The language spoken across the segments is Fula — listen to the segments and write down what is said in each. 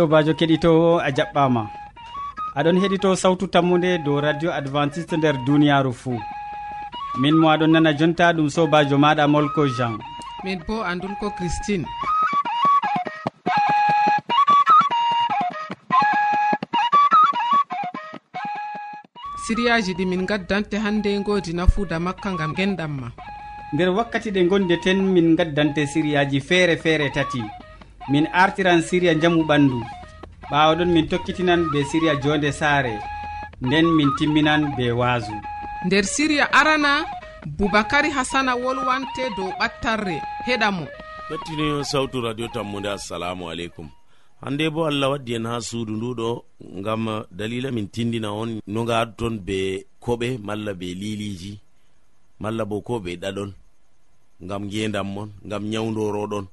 sobajo keɗitowo a jaɓɓama. Aɗon heɗito sawtu tammude dow radio adventiste nder duniyaru fou min mo aɗon nana jonta ɗum sobajo maɗa molko jean. Min bo andunko christine. Siriyaji ɗi min gaddante hande godi nafuuda makka gam genɗam ma nder wakkati ɗe gonde ten min gaddante siriyaji feere feere tati. min artiran siriya jamu ɓandu. Ɓawaɗon min tokkitinan be siriya jonde saare nden min timminan be waasu. Nder siriya arana boubacary hasana wolwante dow ɓattarre heɗa mo. Kettiniyo sawtu radio tammude assalamu aleykum. Hande bo allah waddi en ha suudu nduɗo gam dalila min tindina on no gaadu ton be koɓe malla be liliji malla bo ko ɓe ɗaɗon. Gam gendam mon gam nyawdoroɗon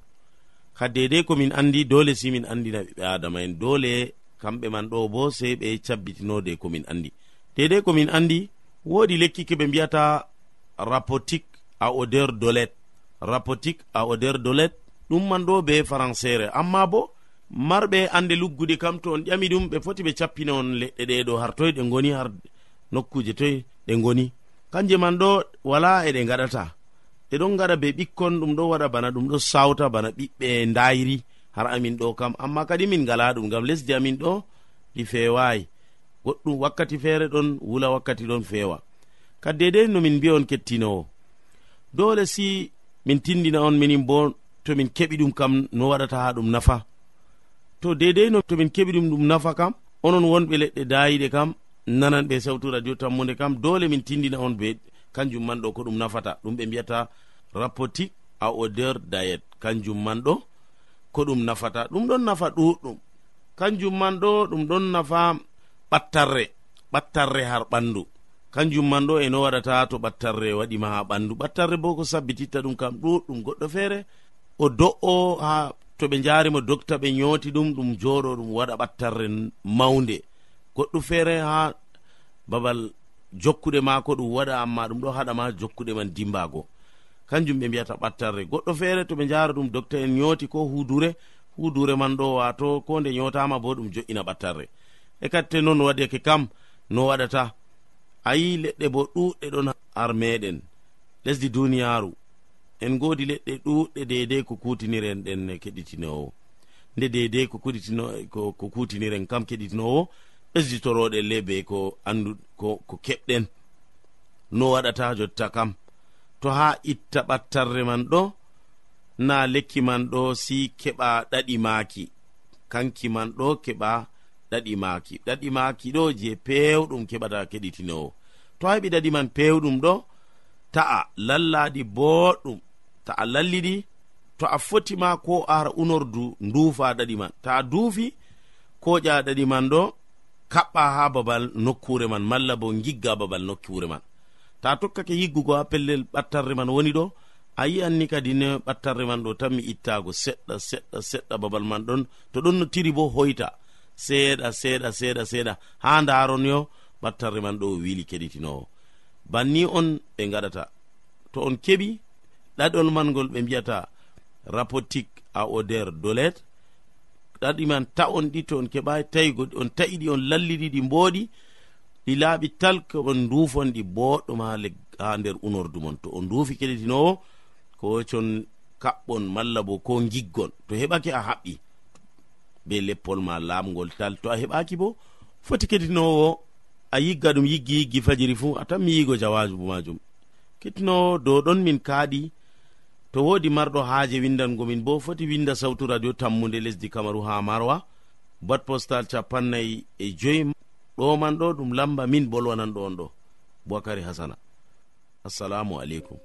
ha dedei komin andi dole si min andina ɓiɓɓe adama en dole kamɓe man ɗo bo sei ɓe cabbitinode komin andi. Dedei komin andi wodi lekki keɓe mbiyata rapotique a odeur dolet rapotique a odeur dolet ɗum man ɗo be françére amma bo marɓe ande luggude kam to on ƴami ɗum ɓe foti ɓe cappina on leɗɗe ɗe ɗo har toy ɗe goni har nokkuje toy ɗe goni kanje man ɗo wala eɗe gaɗata ɗeɗon gaɗa be ɓikkon ɗum ɗo waɗa bana ɗum ɗo sawta bana ɓiɓɓe dayiri har amin ɗo kam. Amma kadi min ngala ɗum gam lesdi amin ɗo ɗi fewayi goɗɗum wakkati feere ɗon wula wakkati ɗon fewa kadi dedei no min mbiya on kettinowo dole si min tindina on minin bo to min keɓi ɗum kam no waɗata ha ɗum nafa. To dedei no to min keɓi ɗum ɗum nafa kam onon wonɓe leɗɗe dayiɗe kam nanan ɓe sewtu radio tammude kam dole min tindina on be kanjum man ɗo ko ɗum nafata. Ɗum ɓe mbiyata rapportique a odeur diet. Kanjum man ɗo ko ɗum nafata. Ɗum ɗon nafa ɗuɗɗum. Kanjum man ɗo ɗum ɗon nafa ɓattarre. Ɓattarre har ɓandu. Kanjum man ɗo eno waɗata to ɓattarre waɗima ha ɓandu. Ɓattarre bo ko sabbititta ɗum kam ɗuɗɗum goɗɗo feere. O do'o ha to ɓe jarimo docta ɓe nyoti ɗum ɗum joɗo ɗum waɗa ɓattarre maunde goɗɗo feere ha babal jokkude maako ɗum waɗa amma ɗum ɗo haɗama jokkude man dimbago kanjum ɓe mbiyata ɓattarre. Goɗɗo feere to ɓe njara ɗum docta en nyooti ko hudure hudure man ɗo wato ko nde nyotama bo ɗum jo'ina ɓattarre. E katte noon waɗeke kam no waɗata. Ayi leɗɗe bo ɗuɗɗe ɗon har meɗen lesdi duniyaru en godi leɗɗe ɗuɗɗe dedei ko kutiniren ɗen keɗitinowo. Nde dedei ko kutiniren kam keɗitinowo ɓesditoroɗe lebe ko andu ko, ko keɓɗen. No waɗata jotta kam. To ha itta ɓattarre man ɗo na lekki man ɗo si keɓa ɗaɗi maki kanki man ɗo keɓa ɗaɗi maki ɗaɗi maki ɗo je pewɗum keɓata keɗitinowo. To a heɓi ɗaɗi man pewɗum ɗo ta'a lallaɗi boɗɗum. Ta'a lalliɗi to a fotima ko ara unordu ndufa ɗaɗi man. Ta a duufi ko ƴa ɗaɗi man ɗo kaɓɓa ha babal nokkure man malla bo gigga babal nokkure man. Ta tokkake yiggugo ha pellel ɓattarre man woni ɗo a yi'anni kadi ne ɓattarre man ɗo tan mi ittago seɗɗa seɗɗa seɗɗa babal man ɗon to ɗon no tiri bo hoyta. Seeɗa seeɗa seeɗa seeɗa. Ha ndaron yo ɓattarre man ɗo wili keɗitinowo. Banni on ɓe gaɗata to on keɓi ɗaɗol man mangol ɓe mbiyata rapotique a odeur dolet. ɗaɗi man ta on ɗi to on keɓai tawigo on ta'iɗi on lalliɗi ɗi mbooɗi ɗi laaɓi tal ko on nduufon ɗi boɗɗum ha ha nder unordu mon. To on nduufi keɗitinowo ko con kaɓɓon malla bo ko giggon to heɓake a haɓɓi be leppol ma laamgol tal. To a heɓaki bo foti keɗitinowo a yigga ɗum yiggi yiggi fajiri fu a tan mi yigo jawaju majum keɗitinowo dow ɗon min kaaɗi to wodi marɗo haaje windangomin bo foti winda sawtu radio tammude lesdi kamaru ha marwa. Bot postal capannayi e joyi ɗo man ɗo ɗum lamba min bolwanan ɗo on ɗo. Boakari hasana. Assalamu aleykum.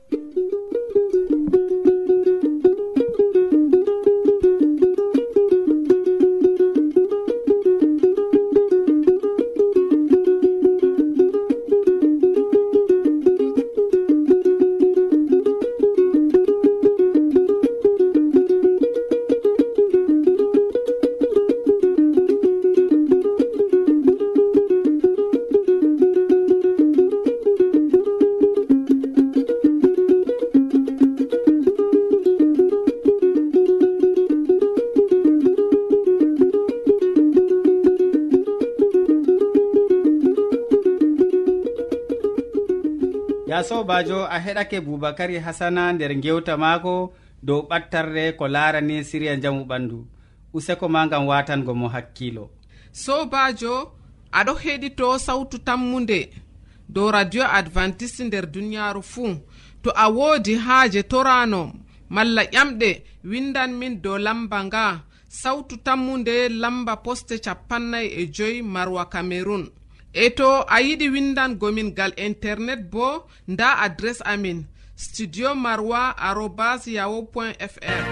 sobajo a heɗake boubacary hasana nder gewta maako dow ɓattarde ko larani siriya jamu ɓandu. Useko ma gam watango mo hakkilo. Sobajo aɗo heɗito sawtu tammude dow radio advantice nder duniyaru fuu to a woodi haaje torano malla ƴamɗe windan min dow lamba nga. Sawtu tammunde lamba poste capannay e joyi marwa cameron e to a yiɗi windangomin gal internet bo nda adres amin studio marwa arobas yahu point fr.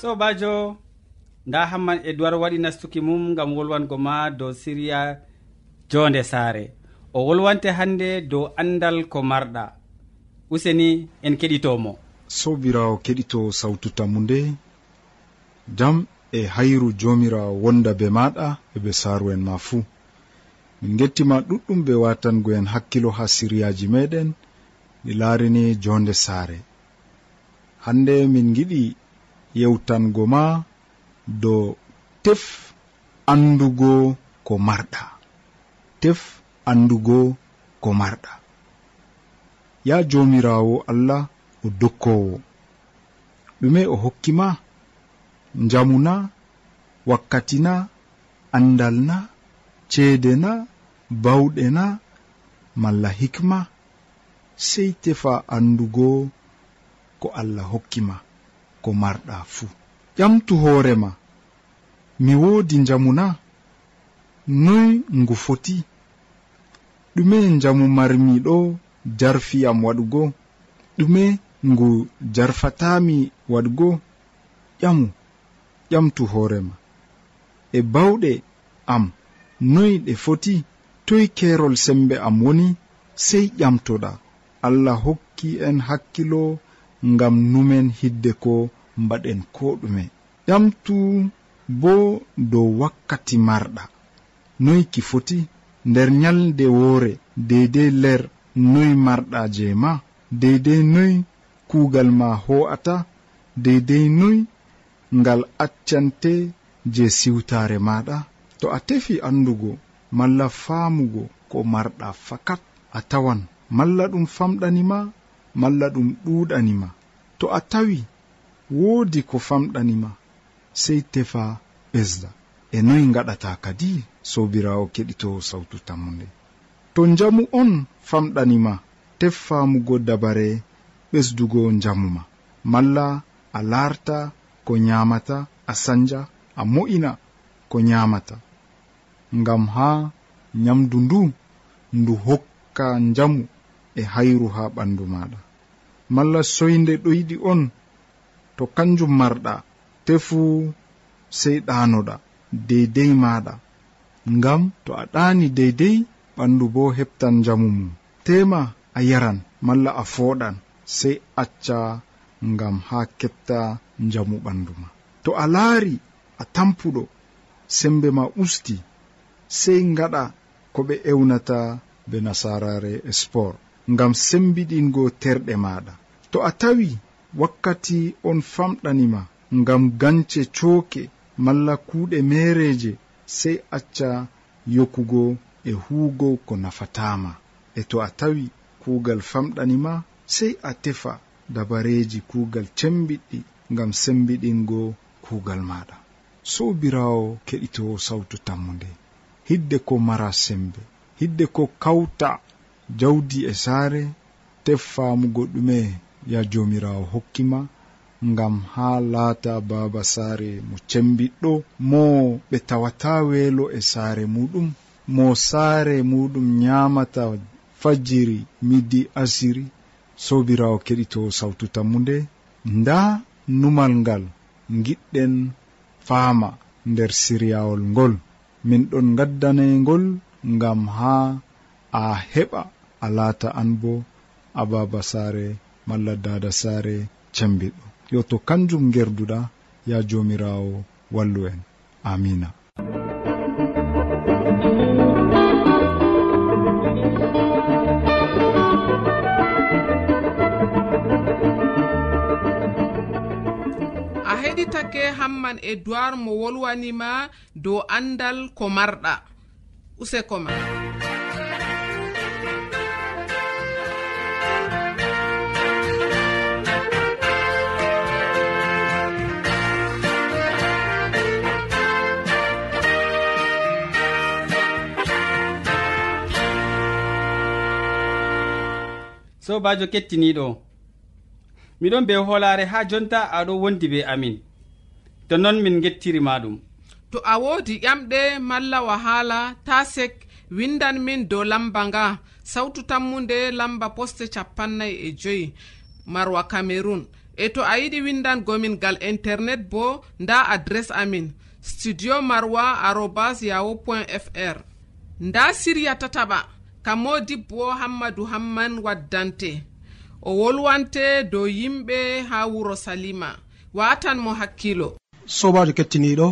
Sobajo nda hamman edoird waɗi nastuki mum gam wolwango ma dow siriya jonde saare. O wolwante hannde dow andal ko marɗa. Useni en keɗitomo. Sobirawo keɗito sawtu tammu nde jam e hayru jomirawo wonda be maɗa e be saaru en ma fuu min gettima ɗuɗɗum be watango en hakkilo ha siriyaji meɗen ɗi laarini jonde saare. Hande min giɗi yewtango ma do tef andugo ko marɗa. Tef andugo ko marɗa. Ya jomirawo allah o dokkowo ɗume o hokkima njamuna wakkati na andal na ceede na bawɗe na malla hikma sey tefa andugo ko allah hokkima ko marɗa fuu. ƴamtu hoorema mi woodi njamu na noy ngu foti. Ɗume njamu marmiɗo jarfi am waɗugo. Ɗume ngu jarfatami waɗugo. Ƴamu ƴamtu hoorema e bawɗe am noy ɗe foti. Toy keerol sembe am woni sey ƴamtoɗa. Allah hokki en hakkilo ngam numen hidde ko mbaɗen ko ɗume. Ƴamtu bo dow wakkati marɗa. Noy ki foti nder nyalde woore deydey ler noy marɗa je ma deydey noy kuugal ma ho'ata deydey noy ngal accante je siwtaare maɗa to a tefi andugo malla faamugo ko marɗa fakat a tawan. Malla ɗum famɗanima malla ɗum ɗuɗanima to a tawi woodi ko famɗanima sey tefa ɓesda. E noy gaɗata kadi sobirawo keɗito sawtu tammude to njamu on famɗanima tef famugo dabare ɓesdugo njamuma malla a larta ko nyamata a sanja a mo'ina ko nyamata ngam ha nyamdu ndu ndu hokka njamu e hayru ha ɓandu maɗa malla soyde ɗoyɗi on to kanjum marɗa tefu sey ɗanoɗa deydey maɗa. Ngam to a ɗani deydey ɓandu bo heɓtan jamu mum. Tema a yaran malla a fooɗan sey acca ngam ha keɓta njamu ɓandu ma. To a laari a tampuɗo sembe ma usti sey ngaɗa ko ɓe ewnata be nasarare e sport. Ngam sembiɗingo terɗe maɗa. To a tawi wakkati on famɗanima ngam gance cooke malla kuuɗe mereje sey acca yokkugo e huugo ko nafatama e to a tawi kuugal famɗanima sey a tefa dabareji kuugal cembiɗɗi ngam sembiɗingo kuugal maɗa sobirawo keɗitowo sawtu tammude hidde ko mara sembe. Hidde ko kawta jawdi e saare tef faamugo ɗume. ya jomirawo hokkima ngam ha laata baaba saare mo cembiɗɗo mo ɓe tawata weelo e saare muɗum mo saare muɗum nyamata fajjiri midi asiri sobirawo keɗito sawtu tammude nda numal ngal giɗɗen faama nder siryawol ngol. Min ɗon gaddanegol ngam ha a heɓa a laata an bo a baaba saare malla dada saare cambiɗo yo to kanjum gerduɗa ya jomirawo wallu en. Amina a heɗitake hamman e duwar mo wolwanima dow andal ko marɗa. Useko ma sobajo kettiniɗo. Miɗon be holare ha jonta aɗo wondi be amin. To non min gettirima ɗum to a wodi ƴamɗe malla wahala ta sek windan min dow lamba nga sawtu tammunde lamba poste capannay e joyi marwa cameron e to a yiɗi windangomin gal internet bo nda adres amin studio marwa arobas yahu point fr nda siriya tataɓa kammodibbo hammadou hamman waddante. O wolwante dow yimɓe ha wuro salima. Watan mo hakkilo. Sobajo kettiniɗo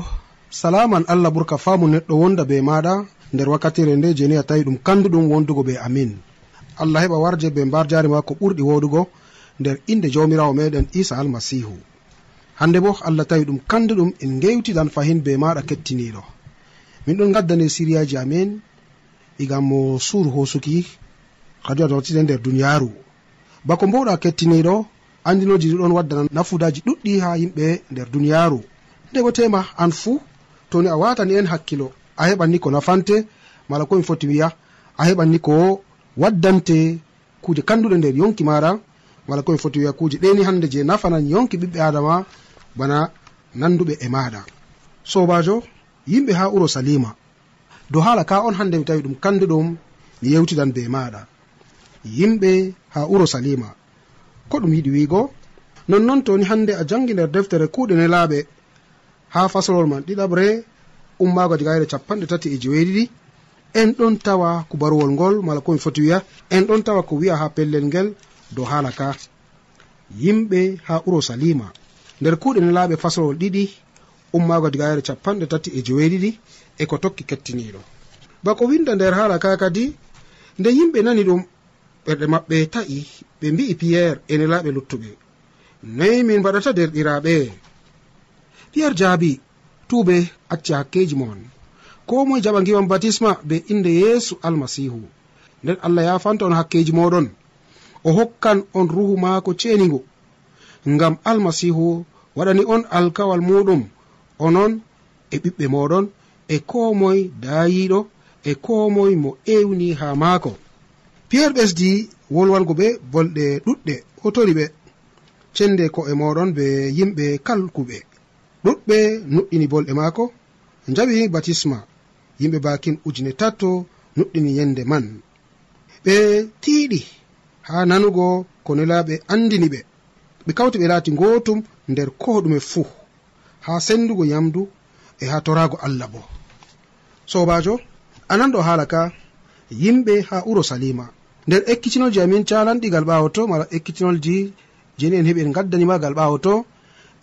salaman allah ɓurka faamu neɗɗo wonda be maɗa nder wakkatire nde jeni a tawi ɗum kanduɗum wondugo be amin. Allah heɓa warje be mbar jari ma ko ɓurɗi woɗugo nder inde jawmirawo meɗen isa almasihu. Hande bo allah tawi ɗum kanduɗum en gewtiɗan fahin be maɗa kettiniɗo. Min ɗon gaddani siriyaji amin. igam mo suuru hosuki kadi a nder duniyaru bako mbowɗa kettiniɗo andinoji ɗiɗon waddana nafudaji ɗuɗɗi ha yimɓe nder duniyaru nde bo tema an fuu toni a watani en hakkilo a heɓanni ko nafante mala komi foti wiya a heɓanni ko waddante kuje kanduɗe nder yonki maɗa mala komi foti wiya kuje ɗeni hande je nafanan yonki ɓiɓɓe adama bana nanduɓe e maɗa sobajo yimɓe ha uro salima. dow haala ka on hande mi tawi ɗum kanduɗum mi yewtidan be maɗa. Yimɓe ha wuro salima ko ɗum yiɗi wiigo? Nonnoon toni hande a jangi nder deftere kuuɗe nelaaɓe ha fasolol man ɗiɗaɓre ummaago jegayre capanɗe tati e jeweeɗiɗi. En ɗon tawa kubaruwol ngol mala komi foti wiya en ɗon tawa ko wi'a ha pellel ngel dow haala ka. Yimɓe ha urosalima. Nder kuuɗe nelaaɓe faslowol ɗiɗi ummago digayre capanɗe tati e joweeɗiɗi e ko tokki kettiniɗo bako winda nder haala ka kadi nde yimɓe nani ɗum ɓerɗe maɓɓe ta'i ɓe mbi'i piyerre ene laaɓe luttuɓe. Noyi min mbaɗata derɗiraɓe piyerre jaabi tuuɓe acci hakkeji mon. Ko moye jaɓa giwan batisma be inde yeesu almasihu nden allah yafanta on hakkeji moɗon o hokkan on ruhu maako ceenigo ngam almasihu waɗani on alkawal muɗum onon e ɓiɓɓe moɗon e ko moye daayiɗo e ko moye mo ewni ha maako. Piyerre ɓesdi wolwango ɓe bolɗe ɗuɗɗe hotori ɓe cende ko'e moɗon be yimɓe kalkuɓe. Ɗuɗɓe nuɗɗini bolɗe maako jawi batisma. Yimɓe bakin ujune tatto nuɗɗini yende man. Ɓe tiiɗi ha nanugo ko nelaɓe andini ɓe. Ɓe kawti ɓe laati gotum nder ko ɗume fuu. ha sendugo yamdu e ha torago allah bo. Sobajo anan ɗo haala ka yimɓe ha urosalima. Nder ekkitinolji amin calanɗigal ɓawo to mala ekkitinolji jeni en heɓi en gaddanimagal ɓawo to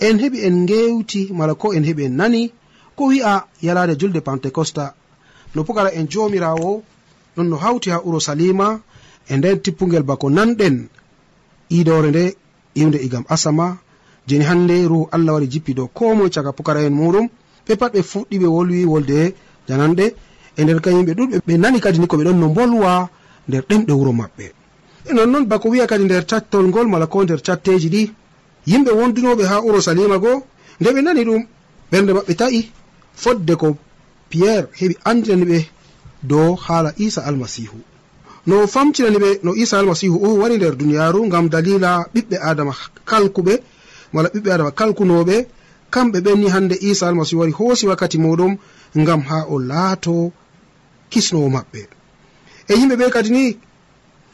en heɓi en gewti mala ko en heɓi en nani ko wi'a yalade julde pentecosta. No pukara en jomirawo ɗon no hawti ha urusalima e nden tippugel bako nanɗen idore nde iwde igam asama jeni hande ruhu allah waɗi jippi dow ko moye caga pukara'en muɗum ɓe pat ɓe fuɗɗi ɓe wolwi wolde jananɗe e nder kan yimɓe ɗuɗɓe ɓe nani kadi ni ko ɓe ɗon no bolwa nder ɗemɗe wuro maɓɓe. E nonnoon bako wiya kadi nder cattol ngol mala ko nder catteji ɗi yimɓe wondunoɓe ha urusalima goo nde ɓe nani ɗum ɓernde maɓɓe ta'i fodde ko piyerre heɓi andinani ɓe dow haala isa almasihu. No famtinani ɓe no isa almasihu o wari nder duniyaru ngam dalila ɓiɓɓe adama kalkuɓe wala ɓiɓɓe adama. Kalkunoɓe kamɓe ɓenni hande isa almasihu wari hoosi wakkati muɗum ngam ha o laato kisnowo maɓɓe. E yimɓe ɓe kadi ni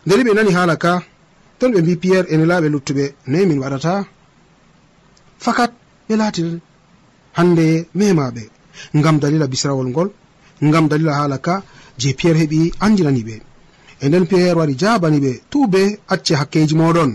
ndeni ɓe nani haala ka ton ɓe mbi piyerre ene laaɓe luttuɓe noyi min waɗata fakat ɓe laati hande memaɓe ngam dalila bisrawol ngol ngam dalila haala ka je piyerre heɓi andinani ɓe e nden piyerre wari jabani ɓe tube acce hakkeji moɗon.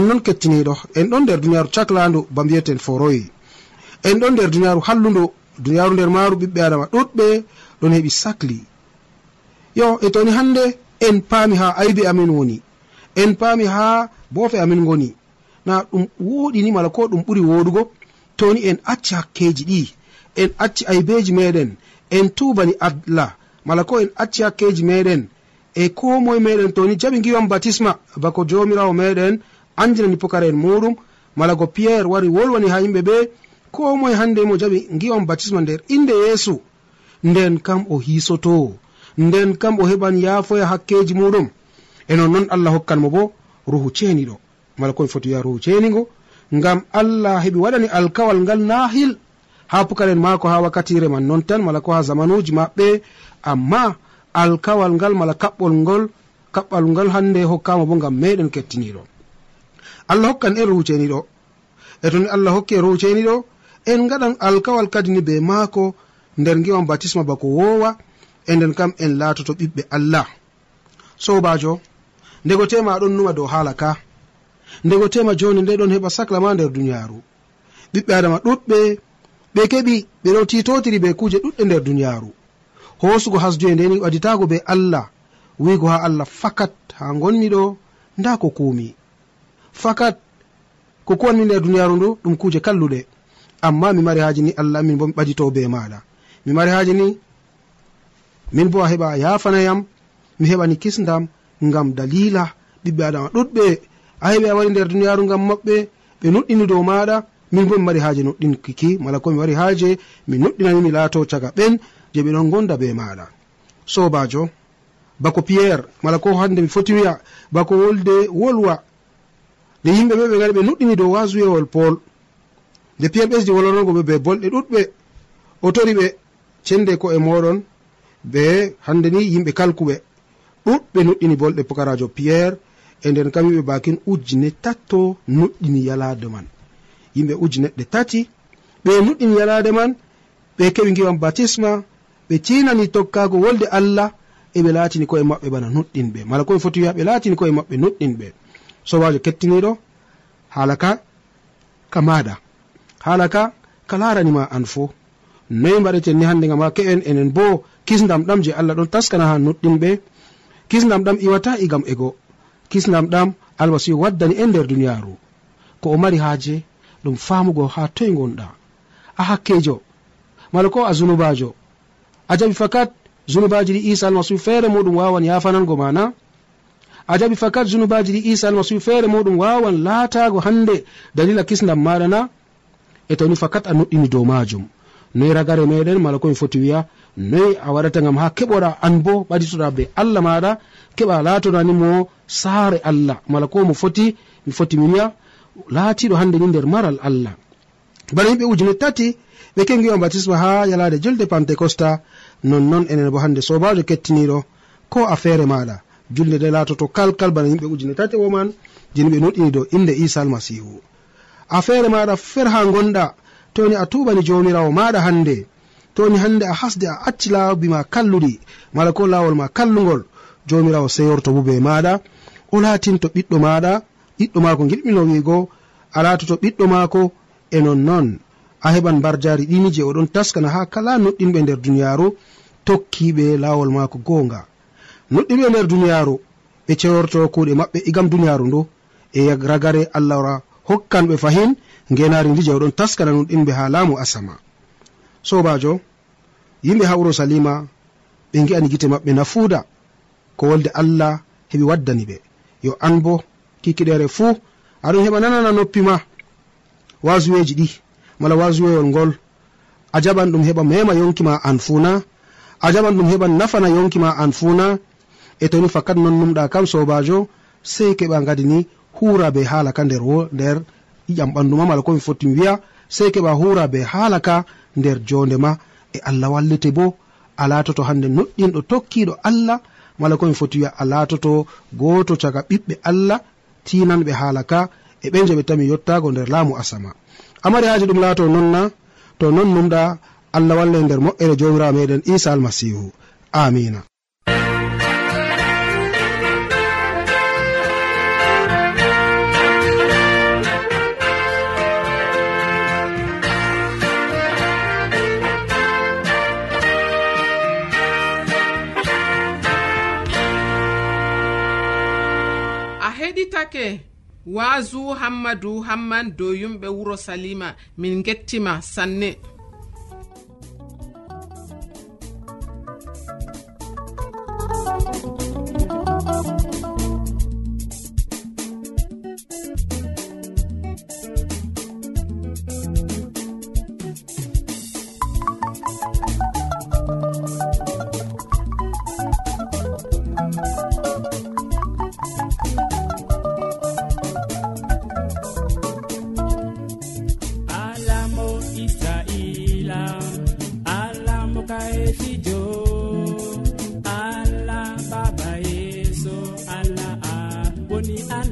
nonnon kettiniɗo en ɗon nder duniyaaru caklaandu ba mbiyeten foroyi en ɗon nder duniyaaru hallundu duniyaaru nder maaru ɓiɓɓe adama ɗuɗɓe ɗon heɓi sakli. Yo e toni hannde en paami ha aybe amin woni. En paami ha boofe amin ngoni. Na ɗum woɗini mala ko ɗum ɓuri woɗugo toni en acci hakkeji ɗi. En acci aybeji meɗen en tubani allah mala ko en acci hakkeji meɗen e ko moye meɗen toni jaɓi giwan batisma bako jomirawo meɗen andinani pukara'en muɗum. Mala go piyerre wari wolwani ha yimɓe ɓe. Ko moye hande mo jaɓi gi'on batisma nder inde yeesu. Nden kam o hisoto nden kam o heɓan yaafoya hakkeji muɗum. E nonnoon allah hokkanmo bo ruhu ceeniɗo. Mala komi foti wiya ruhu ceenigo. Ngam allah heɓi waɗani alkawal ngal nahil ha pukaren maako ha wakkatire man non tan mala ko ha zamanuji maɓɓe. Amma alkawal ngal mala kaɓɓol ngol kaɓɓal ngal hande hokkama bo ngam meɗen kettiniɗo allah hokkan en ruceniɗo e toni e allah hokki e en ruceniɗo en gaɗan alkawal kadi ni be maako nder ngiwan batisma bako wowa e nden kam en laatoto ɓiɓɓe allah. Sobajo ndego tema ɗon numa dow haala ka. Ndego tema joni nde ɗon heɓa sacla ma nder duniyaaru ɓiɓɓe adama ɗuɗɓe ɓe keɓi ɓe ɗo titotiri be kuuje ɗuɗɗe nder duniyaaru hoosugo hasduye ndeni waditago be allah wiigo ha allah fakat ha gonmi ɗo nda ko kuumi. fakat ko kuwanmi nder duniyaru ndu ɗum kuje kalluɗe. Amma mi mari haaji ni allah min bo mi ɓadito be maɗa mi mari haaji ni min bo a heɓa yafanayam mi heɓani kisdam ngam dalila ɓiɓɓe adama ɗuɗɓe. A heɓi a wari nder duniyaru ngam maɓɓe ɓe nuɗɗini dow maɗa min bo mi mari haaje nuɗɗinkiki mala ko mi wari haaje mi nuɗɗinani mi laato caga ɓen je ɓe ɗon gonda be maɗa sobajo bako pierre mala ko hande mi foti wiya bako wolde wolwa nde yimɓe ɓe ɓe gari ɓe luɗɗini dow wasuyewol pol nde piyam ɓesdi wolonongo ɓe be bolɗe ɗuɗɓe. O tori ɓe cende ko e moɗon be hande ni yimɓe kalkuɓe ɗuɗɓe nuɗɗini bolɗe pokarajo pierre e nden kam yimɓe bakin ujjine tatto nuɗɗini yalade man. Yimɓe ujjuneɗɗe tati ɓe nuɗɗini yalade man ɓe keɓi giwan batisma ɓe tinani tokkago wolde allah eɓe latini koye maɓɓe bana nuɗɗinɓe. Mala koɓe foti wiya ɓe latini koye maɓɓe nuɗɗinɓe. sobajo kettiniɗo haala ka ka maɗa haala ka ka laranima an fo noyi mbaɗeten ni hande gam ha ke'en enen bo kisdam ɗam je allah ɗon taskana ha nuɗɗinɓe. Kisdam ɗam iwata igam ego kisdam ɗam almasihu waddani en nder duniyaru ko o mari haaje ɗum famugo ha toye gonɗa a hakkejo mala ko a zunubajo a jaɓi fakat zunubaji ɗi isa almasihu feere muɗum wawan yafanango mana a jaɓi fakat junubaji ɗi isa almasihu feere muɗum wawan laatago hande dalila kisdam maɗa na e toni fakat a noɗɗini dow majum noyi ragare meɗen mala komi foti wiya noyi a waɗata gam ha keɓora an bo ɓaɗitoɗa be allah maɗa keɓa latorani mo saare allah. Mala ko mo foti mi foti mi wiya laatiɗo hande ni nder maral allah. Bana yimɓe ujune tati ɓe kengiwa batisma ha yalade julde pentecosta nonnon enen bo hande sobajo kettiniɗo ko a feere maɗa julde nde laatoto kalkal bana yimɓe ujune tati woman jeni ɓe noɗɗini dow inde isa almasihu. A feere maɗa fer ha gonɗa toni a tuɓani jomirawo maɗa hande toni hande a hasde a acci laabi ma kalluɗi mala ko lawol ma kallugol jomirawo seyorto bo be maɗa o latinto ɓiɗɗo maɗa ɓiɗɗo mako giɗmino wiigo a latoto ɓiɗɗo mako e nonnon. A heɓan mbarjari ɗini je oɗon taskana ha kala noɗɗinɓe nder duniyaru tokkiɓe lawol mako goonga. nuɗɗimi e nder duniyaaru ɓe ceworto kuuɗe maɓɓe igam duniyaaru ndu. E ragare allahra hokkanɓe fahin ngenari ndi jawɗon taskana nuɗɗinɓe ha laamu asama. Sobajo yimɓe ha urusalima ɓe gi'ani gite maɓɓe nafuuda ko wolde allah heɓi waddani ɓe. Yo an bo kikiɗere fuu aɗum heɓa nanana noppi ma. Wasuweji ɗi mala wasuweyol ngol a jaɓan ɗum heɓa mema yonki ma an fuuna a jaɓan ɗum heɓa nafana yonki ma an fuuna e toni fakat non numɗa kam sobajo sei keɓa gadi ni hura be halaka nder nder ƴiƴam ɓanduma mala komi fottimi wiya sei keɓa hura be halaka nder jondema e allah wallete bo a latoto hande noɗɗinɗo tokkiɗo allah. Mala komi foti wiya a latoto goto caga ɓiɓɓe allah tinanɓe haala ka e ɓen je ɓe tami yottago nder laamu asama. Amari haji ɗum laato nonna to non numɗa allah walle nder moƴƴere jomirawo meɗen isa almasihu. Amina. takkake waasu hammadou hamman dow yumɓe wuro salima min gettima sanne. woni an.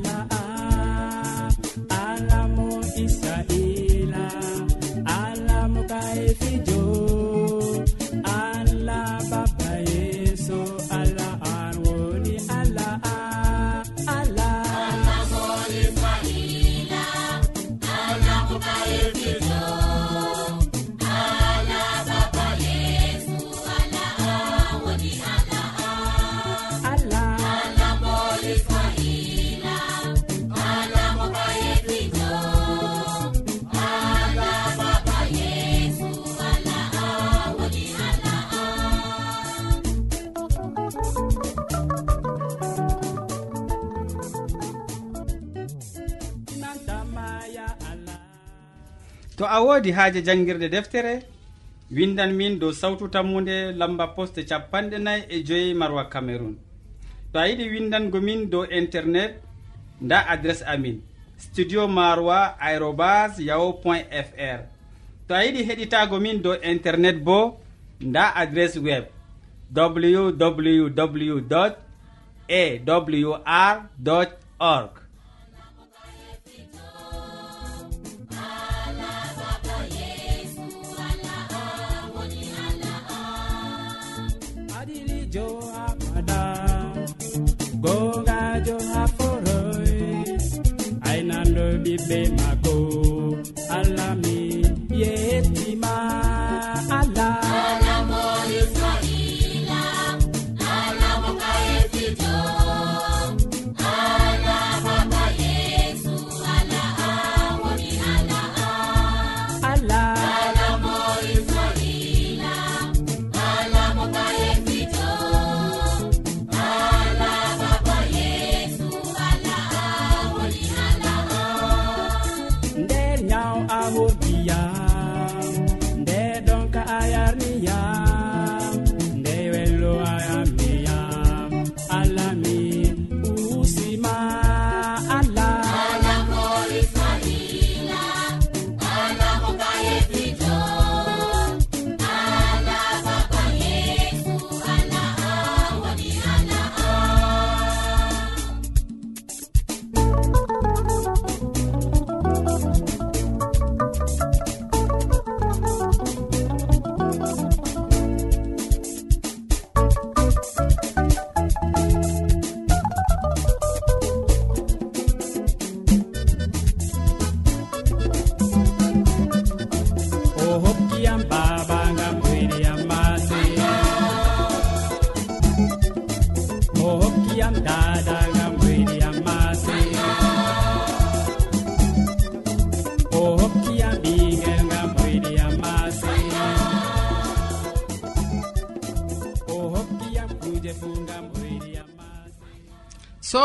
a woodi haaje janngirde deftere windan min dow sawtu tammude lamba poste capanɗe nayi e joyi marwa cameron to a yiɗi windango min dow internet nda adresse amin studio marwa arobas yaho point fr to a yiɗi heɗitago min dow internet bo nda adresse web www awr org. jo aɓaɗa gongajo ha foroy aynando ɓiɓɓe mako allah mi yettima allah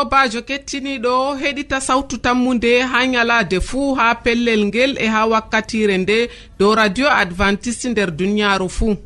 sobajo kettiniɗo heɗita sawtu tammude ha nyalade fuu ha pellel ngel e ha wakkatire nde dow radio advantice nder duniyaru fuu.